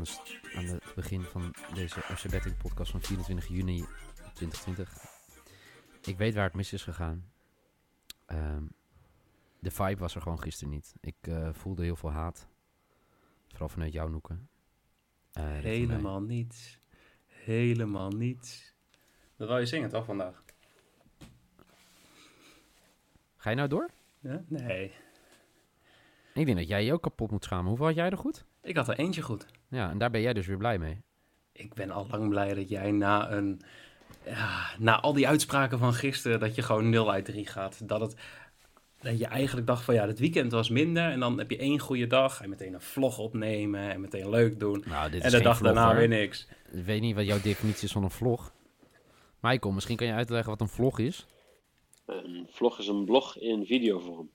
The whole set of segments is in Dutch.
Aan, het, aan het begin van deze FC Betting podcast van 24 juni 2020. Ik weet waar het mis is gegaan. Ehm, de vibe was er gewoon gisteren niet. Ik eh, voelde heel veel haat. Vooral vanuit jouw noeken. Eh. Helemaal niets. Helemaal niets. Dat wou je zingen toch vandaag? Ga je nou door? Ja? Nee. Ik denk dat jij je ook kapot moet schamen. Hoeveel had jij er goed? Ik had er eentje goed. Ja, en daar ben jij dus weer blij mee. Ik ben al lang blij dat jij na een... Ja, na al die uitspraken van gisteren, dat je gewoon 0 uit 3 gaat. Dat, het, dat je eigenlijk dacht van ja, het weekend was minder. En dan heb je één goede dag. En meteen een vlog opnemen. En meteen leuk doen. Nou, dit en de dag daarna weer niks. Ik weet niet wat jouw definitie is van een vlog. Michael, misschien kan je uitleggen wat een vlog is? Een vlog is een blog in videovorm.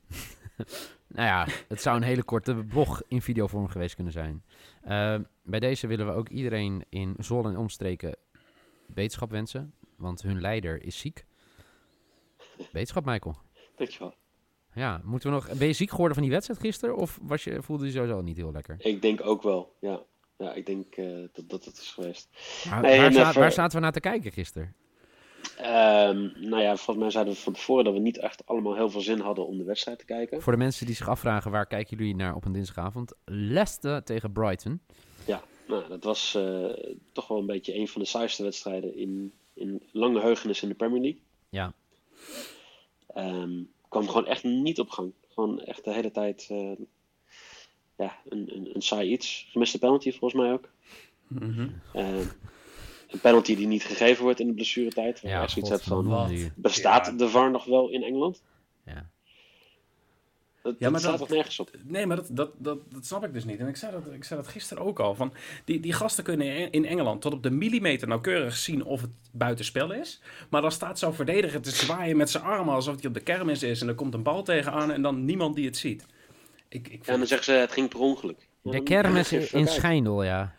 Nou ja, het zou een hele korte blog in videovorm geweest kunnen zijn. Ehm, bij deze willen we ook iedereen in Zwolle en omstreken wetenschap wensen. Want hun leider is ziek. Wetenschap, Michael. Dankjewel. Ja, moeten we nog... Ben je ziek geworden van die wedstrijd gisteren? Of was je, voelde je sowieso niet heel lekker? Ik denk ook wel, ja. Ja, ik denk eh, dat dat het is geweest. Maar Nee, waar, waar zaten we naar te kijken gisteren? Ehm, nou ja, volgens mij zeiden we van tevoren dat we niet echt allemaal heel veel zin hadden om de wedstrijd te kijken. Voor de mensen die zich afvragen, waar kijken jullie naar op een dinsdagavond? Leicester tegen Brighton. Ja, nou, dat was eh, toch wel een beetje een van de saaiste wedstrijden in, in lange heugenis in de Premier League. Ja, Ehm kwam gewoon echt niet op gang. Gewoon echt de hele tijd eh, ja, een, een, een saai iets. Gemiste penalty volgens mij ook. Mhm. Ehm, een penalty die niet gegeven wordt in de blessuretijd. Waar je ja zoiets hebt van, bestaat Ja. de VAR nog wel in Engeland? Ja. Dat, Ja, dat maar staat dat- toch nergens op? Nee, maar dat, dat, dat, dat snap ik dus niet. En ik zei dat, ik zei dat gisteren ook al. Van die, die gasten kunnen in- Engeland tot op de millimeter nauwkeurig zien of het buitenspel is. Maar dan staat zo'n verdediger te zwaaien met zijn armen alsof hij op de kermis is. En er komt een bal tegenaan en dan niemand die het ziet. Ik, ik, Ja, dan zeggen ze het ging per ongeluk. De kermis in Schijndel, ja.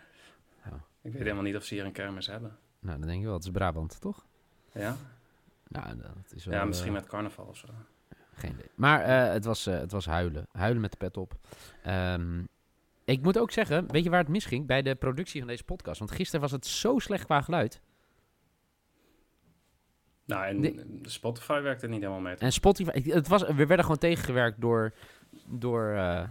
Ik weet helemaal niet of ze hier een kermis hebben. Nou, dan denk je wel, het is Brabant, toch? Ja, Nou, dat is wel... ja misschien eh, met carnaval of zo. Geen idee. Maar eh, het, was, eh, het was huilen. Huilen met de pet op. Ehm, ik moet ook zeggen, weet je waar het misging? Bij de productie van deze podcast. Want gisteren was het zo slecht qua geluid. Nou, en. Spotify werkt er niet helemaal mee. En Spotify, het was, we werden gewoon tegengewerkt door, door, eh,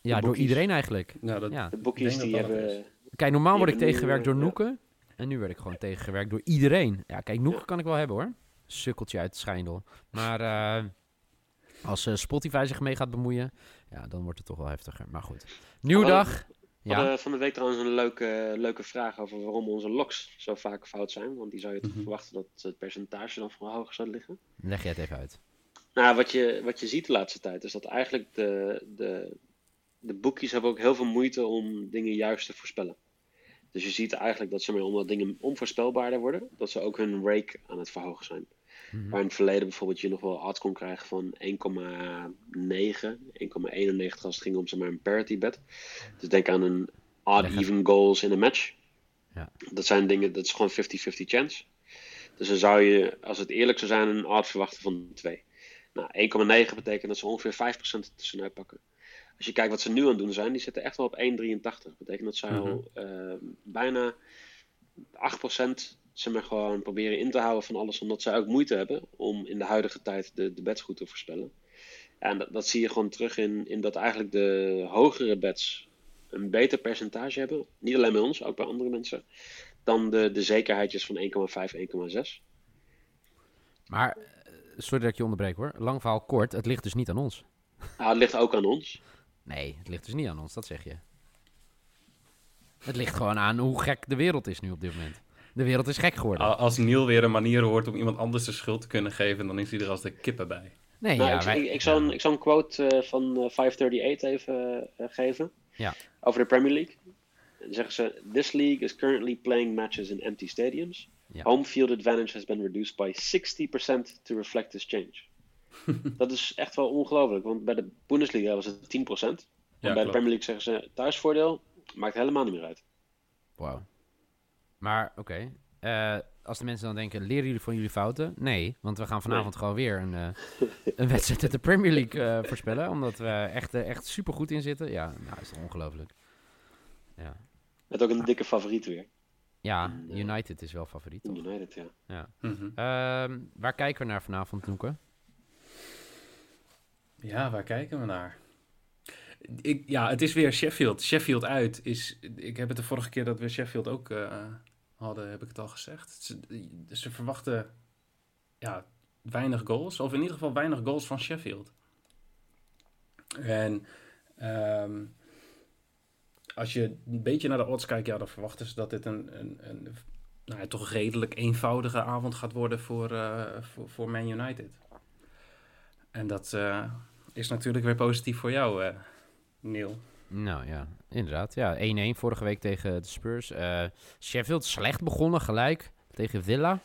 ja, door iedereen eigenlijk. Nou, dat, Ja. De boekjes die hebben... Kijk, normaal word ik tegengewerkt door. Noeken. En nu werd ik gewoon tegengewerkt door iedereen. Ja, kijk, Noeken kan ik wel hebben hoor. Sukkeltje uit het schijndel. Maar eh, als eh, Spotify zich mee gaat bemoeien, ja, dan wordt het toch wel heftiger. Maar goed. Nieuwe dag. We Ja. hadden van de week trouwens een leuke, leuke vraag over waarom onze loks zo vaak fout zijn. Want die zou je toch Mhm. verwachten dat het percentage dan veel hoger zou liggen. Leg jij het even uit. Nou, wat je, wat je ziet de laatste tijd is dat eigenlijk de, de, de boekjes hebben ook heel veel moeite om dingen juist te voorspellen. Dus je ziet eigenlijk dat ze maar omdat dingen onvoorspelbaarder worden, dat ze ook hun rake aan het verhogen zijn. Mhm. Waar in het verleden bijvoorbeeld je nog wel odds kon krijgen van 1,9, 1,91 als het ging om zeg maar, een parity bet. Dus denk aan een odd Leg het. even goals in een match. Ja. Dat zijn dingen, dat is gewoon 50-50 chance. Dus dan zou je, als het eerlijk zou zijn, een odd verwachten van 2. Nou, 1,9 betekent dat ze ongeveer 5% tussenuit pakken. Als je kijkt wat ze nu aan het doen zijn, die zitten echt wel op 1,83. Dat betekent dat zij al eh, bijna 8% zeg maar, gewoon proberen in te houden van alles, omdat zij ook moeite hebben om in de huidige tijd de, de bets goed te voorspellen. En dat, dat zie je gewoon terug in, in dat eigenlijk de hogere bets een beter percentage hebben. Niet alleen bij ons, ook bij andere mensen. Dan de, de zekerheidjes van 1,5, 1,6. Maar eh, sorry dat ik je onderbreek hoor. Lang verhaal kort, het ligt dus niet aan ons. Ah, het ligt ook aan ons. Nee, het ligt dus niet aan ons, dat zeg je. Het ligt gewoon aan hoe gek de wereld is nu op dit moment. De wereld is gek geworden. Als Neil weer een manier hoort om iemand anders de schuld te kunnen geven, dan is hij er als de kippen bij. Nee, Nou, ja, ik, wij- ik, ik, zou een, ik zou een quote eh, van eh, 538 even eh, geven. Ja. Over de Premier League. Dan zeggen ze: This league is currently playing matches in empty stadiums. Ja. Home field advantage has been reduced by 60% to reflect this change. dat is echt wel ongelooflijk, want bij de Bundesliga was het 10%. En Ja, bij de. Premier League zeggen ze thuisvoordeel maakt helemaal niet meer uit. Wauw. Maar, oké. Eh, als de mensen dan denken, leren jullie van jullie fouten? Nee, want we gaan vanavond gewoon weer een, eh, een wedstrijd uit de Premier League eh, voorspellen. Omdat we echt, echt super goed in zitten. Ja, nou, is toch ongelooflijk. Ja. Met ook een dikke favoriet weer. ja, United is wel favoriet, toch? United, ja. Ja. Mhm. Ehm, waar kijken we naar vanavond, Noeke? Ja, waar kijken we naar? Ik, ja, het is weer Sheffield. Sheffield uit is. Ik heb het de vorige keer dat we Sheffield ook eh, hadden, heb ik het al gezegd. Ze, ze verwachten ja, weinig goals, of in ieder geval weinig goals van Sheffield. En ehm, als je een beetje naar de odds kijkt, ja, dan verwachten ze dat dit een, een, een nou ja, toch redelijk eenvoudige avond gaat worden voor, eh, voor, Man United. En dat eh, is natuurlijk weer positief voor jou, eh Neil. Nou ja, inderdaad. Ja, 1-1 vorige week tegen de Spurs. Eh, Sheffield slecht begonnen gelijk tegen Villa.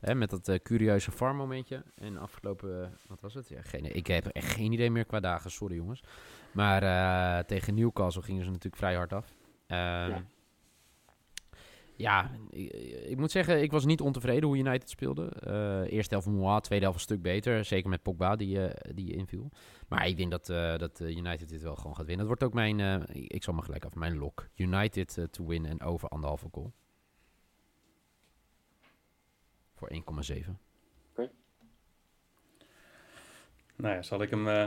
Hè, met dat eh, curieuze farm momentje. En afgelopen, wat was het? Ja, geen, ik heb echt geen idee meer qua dagen, sorry jongens. Maar eh, tegen Newcastle gingen ze natuurlijk vrij hard af. Ehm, Ja. Ja, ik, ik moet zeggen, ik was niet ontevreden hoe United speelde. Eh eerste helft moi, tweede helft een stuk beter. Zeker met Pogba die, eh, die inviel. Maar ik denk dat, eh, dat United dit wel gewoon gaat winnen. Dat wordt ook mijn, eh, ik- zal maar gelijk af, mijn lock. United to win en over anderhalve goal. Voor 1,7. Nou ja, zal ik hem eh,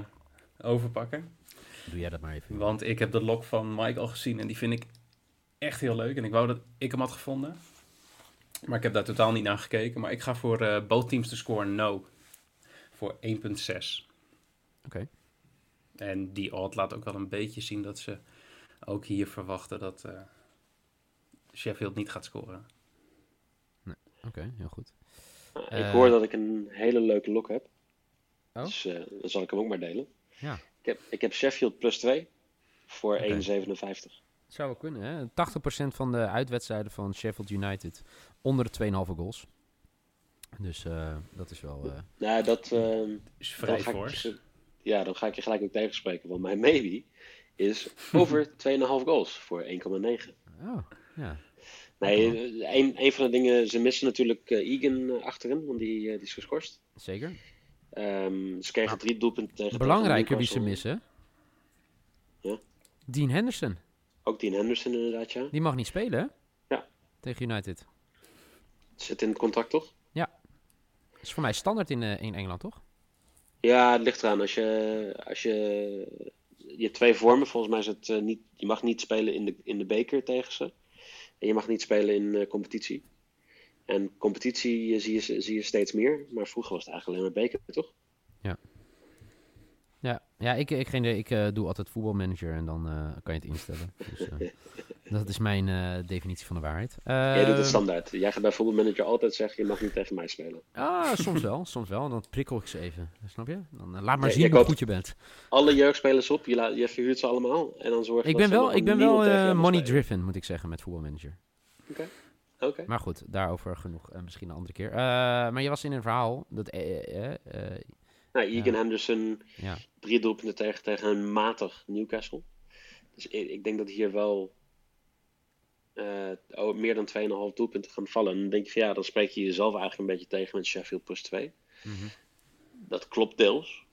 overpakken? Doe jij dat maar even. Want ik heb de lok van Mike al gezien en die vind ik echt heel leuk. En ik wou dat ik hem had gevonden. Maar ik heb daar totaal niet naar gekeken. Maar ik ga voor eh both teams to score no. Voor 1,6. Oké. En die odd laat ook wel een beetje zien dat ze ook hier verwachten dat eh, Sheffield niet gaat scoren. Oké, heel goed. Nou, Eh. ik hoor dat ik een hele leuke look heb. Oh? Dus eh, dan zal ik hem ook maar delen. Ja, Ik heb, ik heb Sheffield plus 2 voor Oké. 1,57. Het zou wel kunnen. Hè? 80% van de uitwedstrijden van Sheffield United onder de 2,5 goals. Dus eh, dat is wel... eh, Nou, dat, ehm, Is vrij ga ik fors. ja, dan ga ik je gelijk ook tegenspreken. Want mijn maybe is over 2,5 goals voor 1,9. oh, ja. Nee, een, een van de dingen, ze missen natuurlijk eh, Egan achterin, want die, die is geschorst. Zeker. Ehm, ze kregen drie doelpunten tegen. Belangrijker wie ze missen. Ja. Dean Henderson. Ook Dean Henderson inderdaad, ja. Die mag niet spelen, hè? Ja. Tegen United. Zit in het contract toch? Dat is voor mij standaard in, eh, in Engeland, toch? Ja, het ligt eraan. Als je, als je, je hebt twee vormen. Volgens mij is het eh, niet, je mag niet spelen in de, in de beker tegen ze. En je mag niet spelen in eh, competitie. En competitie zie je, zie je steeds meer. Maar vroeger was het eigenlijk alleen maar beker, toch? Ja, ja ik, ik, geen ik eh, doe altijd voetbalmanager en dan eh, kan je het instellen. Dus, eh, dat is mijn definitie van de waarheid. Jij doet het Ehm, standaard. Jij gaat bij voetbalmanager altijd zeggen, je mag niet tegen mij spelen. Ah, soms wel, soms wel. Dan prikkel ik ze even. Snap je? Dan laat maar Ja, zien hoe goed je bent. Alle jeugdspelers op, je, je verhuurt ze allemaal. En dan zorg je Ik ben wel, ik ben wel tegen eh, jou mag money spelen. driven, moet ik zeggen, met voetbalmanager. Oké. Maar goed, daarover genoeg. misschien een andere keer. Maar je was in een verhaal. Dat, Nou, Egan Ja. Henderson, ja. drie doelpunten tegen, tegen een matig Newcastle. Dus ik, ik denk dat hier wel eh, oh, meer dan 2,5 doelpunten gaan vallen. En dan denk je van ja, dan spreek je jezelf eigenlijk een beetje tegen met Sheffield plus 2. Mhm. Dat klopt deels.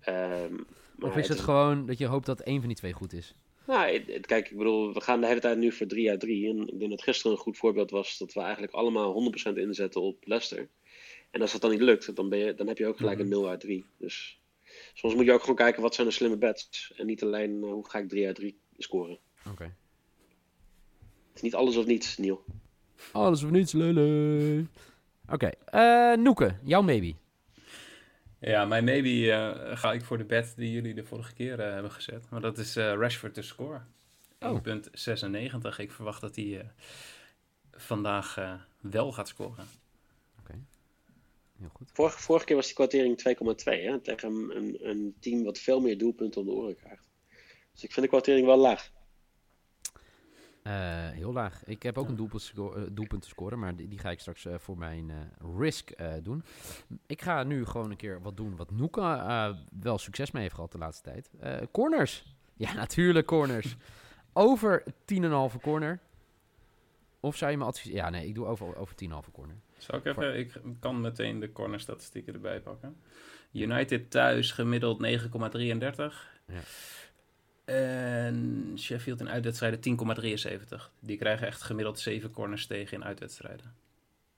Ehm, maar Of is het gewoon dat je hoopt dat één van die twee goed is? Nou, het- het- kijk, ik bedoel, we gaan de hele tijd nu voor 3 uit 3. En ik denk dat gisteren een goed voorbeeld was dat we eigenlijk allemaal 100% inzetten op Leicester. En als dat dan niet lukt, dan, ben je, dan heb je ook gelijk Mhm. een 0 uit 3. Dus soms moet je ook gewoon kijken wat zijn de slimme bets. En niet alleen eh, hoe ga ik 3 uit 3 scoren. Oké. Het is niet alles of niets, Neil. Alles of niets, lele. Oké, eh Noeke, jouw maybe. Ja, mijn maybe eh, ga ik voor de bet die jullie de vorige keer hebben gezet. Maar dat is eh, Rashford te score. Oh. 1,96. Ik verwacht dat hij eh, vandaag eh, wel gaat scoren. Heel goed. Vorige, vorige keer was die kwartering 2,2 hè, tegen een, een, een team wat veel meer doelpunten om de oren krijgt. Dus ik vind de kwartering wel laag. Eh, heel laag. Ik heb ook een doelpunt, sco- eh, doelpunt te scoren, maar die, die ga ik straks eh, voor mijn risk doen. Ik ga nu gewoon een keer wat doen wat Noeka wel succes mee heeft gehad de laatste tijd. Corners. Ja, natuurlijk corners. over 10,5 corner. Of zou je me adviseren? Ja, nee, ik doe over, over 10,5 corner. Zal ik even, ik kan meteen de cornerstatistieken erbij pakken. United thuis gemiddeld 9,33. Ja. En Sheffield in uitwedstrijden 10,73. Die krijgen echt gemiddeld 7 corners tegen in uitwedstrijden.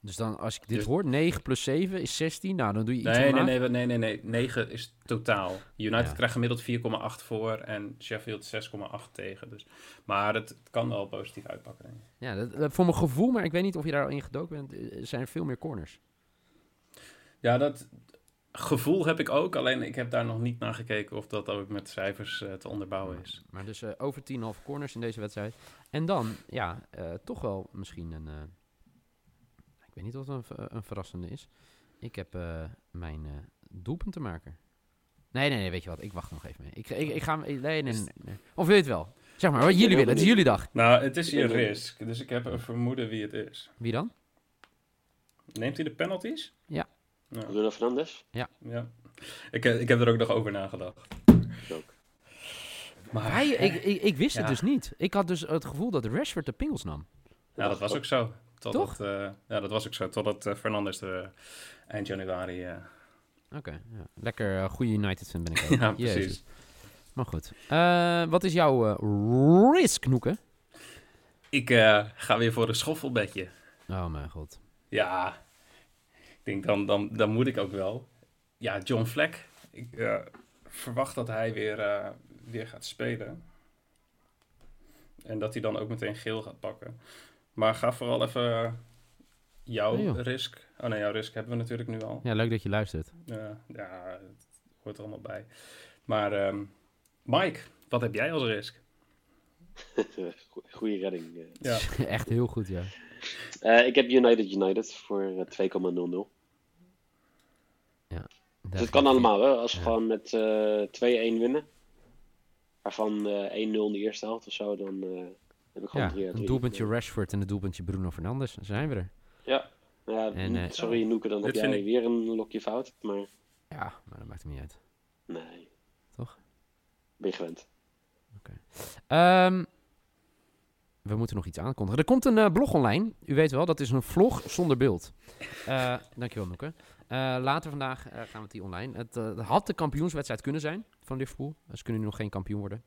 Dus dan, als ik dit Dus- hoor, 9 plus 7 is 16. Nou, dan doe je iets Nee, nee, omlaag. nee, nee, nee, nee. 9 is totaal. United Ja. krijgt gemiddeld 4,8 voor en Sheffield 6,8 tegen. Dus. Maar het, het kan wel positief uitpakken, denk ik. Ja, dat, dat- voor mijn gevoel, maar ik weet niet of je daar al in gedoken bent, eh, zijn er veel meer corners. Ja, dat gevoel heb ik ook. Alleen ik heb daar nog niet naar gekeken of dat ook met cijfers eh, te onderbouwen is. Maar dus eh, over 10,5 corners in deze wedstrijd. En dan, ja, eh, toch wel misschien een... eh, ik weet niet of het een, ver- een verrassende is. Ik heb eh, mijn eh doelpunt te maken. Nee, nee, nee, weet je wat? Ik wacht nog even mee. Ik, ik, ik ga... Nee, nee, nee, nee. Of wil je het wel? Zeg maar, wat jullie willen. Het is jullie dag. Nou, het is Ik je ben er- risk. Dus ik heb een vermoeden wie het is. Wie dan? Neemt hij de penalties? Ja. Ja. Bruno Fernandes? ja. Ik, heb- ik heb er ook nog over nagedacht. Ik ook. Maar Hij, ik, ik, ik wist het Ja. dus niet. Ik had dus het gevoel dat Rashford de pingels nam. ja, dat was ook zo. Totdat, Toch? eh, ja, dat was ook zo. Totdat eh, Fernandes er eh, eind januari... Oké, ja. lekker goede United-fan ben ik ook. ja, Jezus. precies. Maar goed. Wat is jouw risk, Noeken? Ik ga weer voor een schoffelbedje. Oh mijn god. Ja, ik denk dan, dan, dan moet ik ook wel. Ja, John Vleck. Ik verwacht dat hij weer, weer gaat spelen. En dat hij dan ook meteen geel gaat pakken. Maar ga vooral even jouw Oh, risk. Oh nee, jouw risk hebben we natuurlijk nu al. Ja, leuk dat je luistert. Ja, ja het hoort er allemaal bij. Maar ehm, Mike, wat heb jij als risk? Goe- Goeie redding. eh. Ja. Echt heel goed, ja. Eh, ik heb United United voor eh, 2,00. Dus het kan allemaal, hè? Als we Ja. gewoon met eh 2-1 winnen. Waarvan eh 1-0 in de eerste helft of zo, dan eh, heb ik gewoon Ja, 3 uit een 3. doelpuntje Rashford en een doelpuntje Bruno Fernandes. Dan zijn we er. Ja, ja En, eh, sorry Noeke, dan heb jij ik- weer een lokje fout. Maar Ja, maar dat maakt hem niet uit. nee. Toch? Ben je gewend. Ehm, we moeten nog iets aankondigen. Er komt een eh, blog online. U weet wel, dat is een vlog zonder beeld. Eh dankjewel, Noeke. Eh, later vandaag gaan we het die online. Het het had de kampioenswedstrijd kunnen zijn van Liverpool. Ze kunnen nu nog geen kampioen worden.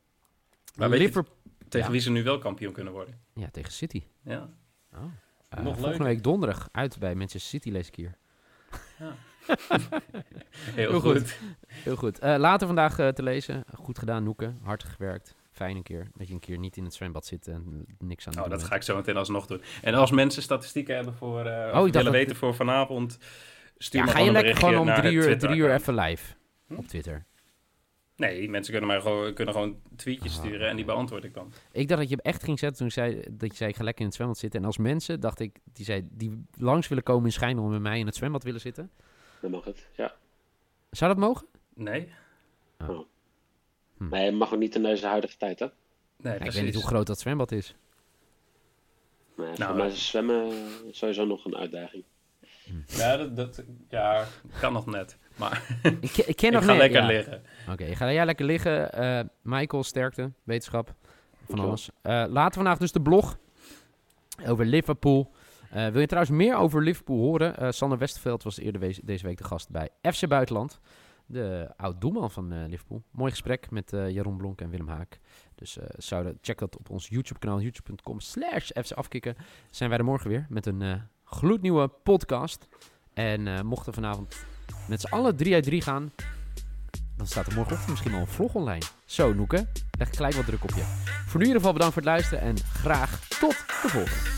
Maar weet je Liverpool... Tegen Ja. wie ze nu wel kampioen kunnen worden. Ja, tegen City. Ja. Oh. Eh, Nog volgende week donderdag uit bij Manchester City lees ik hier. Heel, Heel goed. goed. Heel goed. Eh, later vandaag eh, te lezen. Goed gedaan, Noeke. Hard gewerkt. Fijn een keer. Dat je een keer niet in het zwembad zit en niks aan het Oh, doen dat ga ik zo meteen alsnog doen. En als mensen statistieken hebben voor, Oh, ik willen dat- weten voor vanavond, stuur Ja, ga je lekker gewoon om drie uur, drie uur even live Hm? op Twitter. Nee, mensen kunnen mij gewoon, kunnen gewoon tweetjes Ah, sturen en die beantwoord ik dan. Ik dacht dat je hem echt ging zetten toen zei dat je zei ik ga lekker in het zwembad zitten. En als mensen, dacht ik, die, zei, die langs willen komen in Schijndel en met mij in het zwembad willen zitten. Dan mag het. Ja. Zou dat mogen? Nee? Hm. Maar je mag ook niet in deze huidige tijd, hè? Nee, Ja, ik weet niet hoe groot dat zwembad is. Nee, Nou, voor mij eh. is zwemmen sowieso nog een uitdaging. Ja, dat, dat ja, kan nog net. Maar Ik, ke- ik ken ik nog ga lekker ja. liggen. Oké, ga jij lekker liggen. Eh, Michael, sterkte, wetenschap, van alles. Eh, later vandaag dus de blog over Liverpool. Eh, wil je trouwens meer over Liverpool horen? Eh Sander Westerveld was eerder wees- deze week de gast bij FC Buitenland. De oud-doelman van Liverpool. Mooi gesprek met Jeroen Blonk en Willem Haak. Dus zouden, check dat op ons YouTube kanaal, youtube.com slash Afkikken. Zijn wij er morgen weer met een gloednieuwe podcast. En mochten vanavond met z'n allen 3 uit 3 gaan, dan staat er morgenochtend misschien wel een vlog online. Zo, Noeke, leg gelijk wat druk op je. Voor nu in ieder geval bedankt voor het luisteren en graag tot de volgende.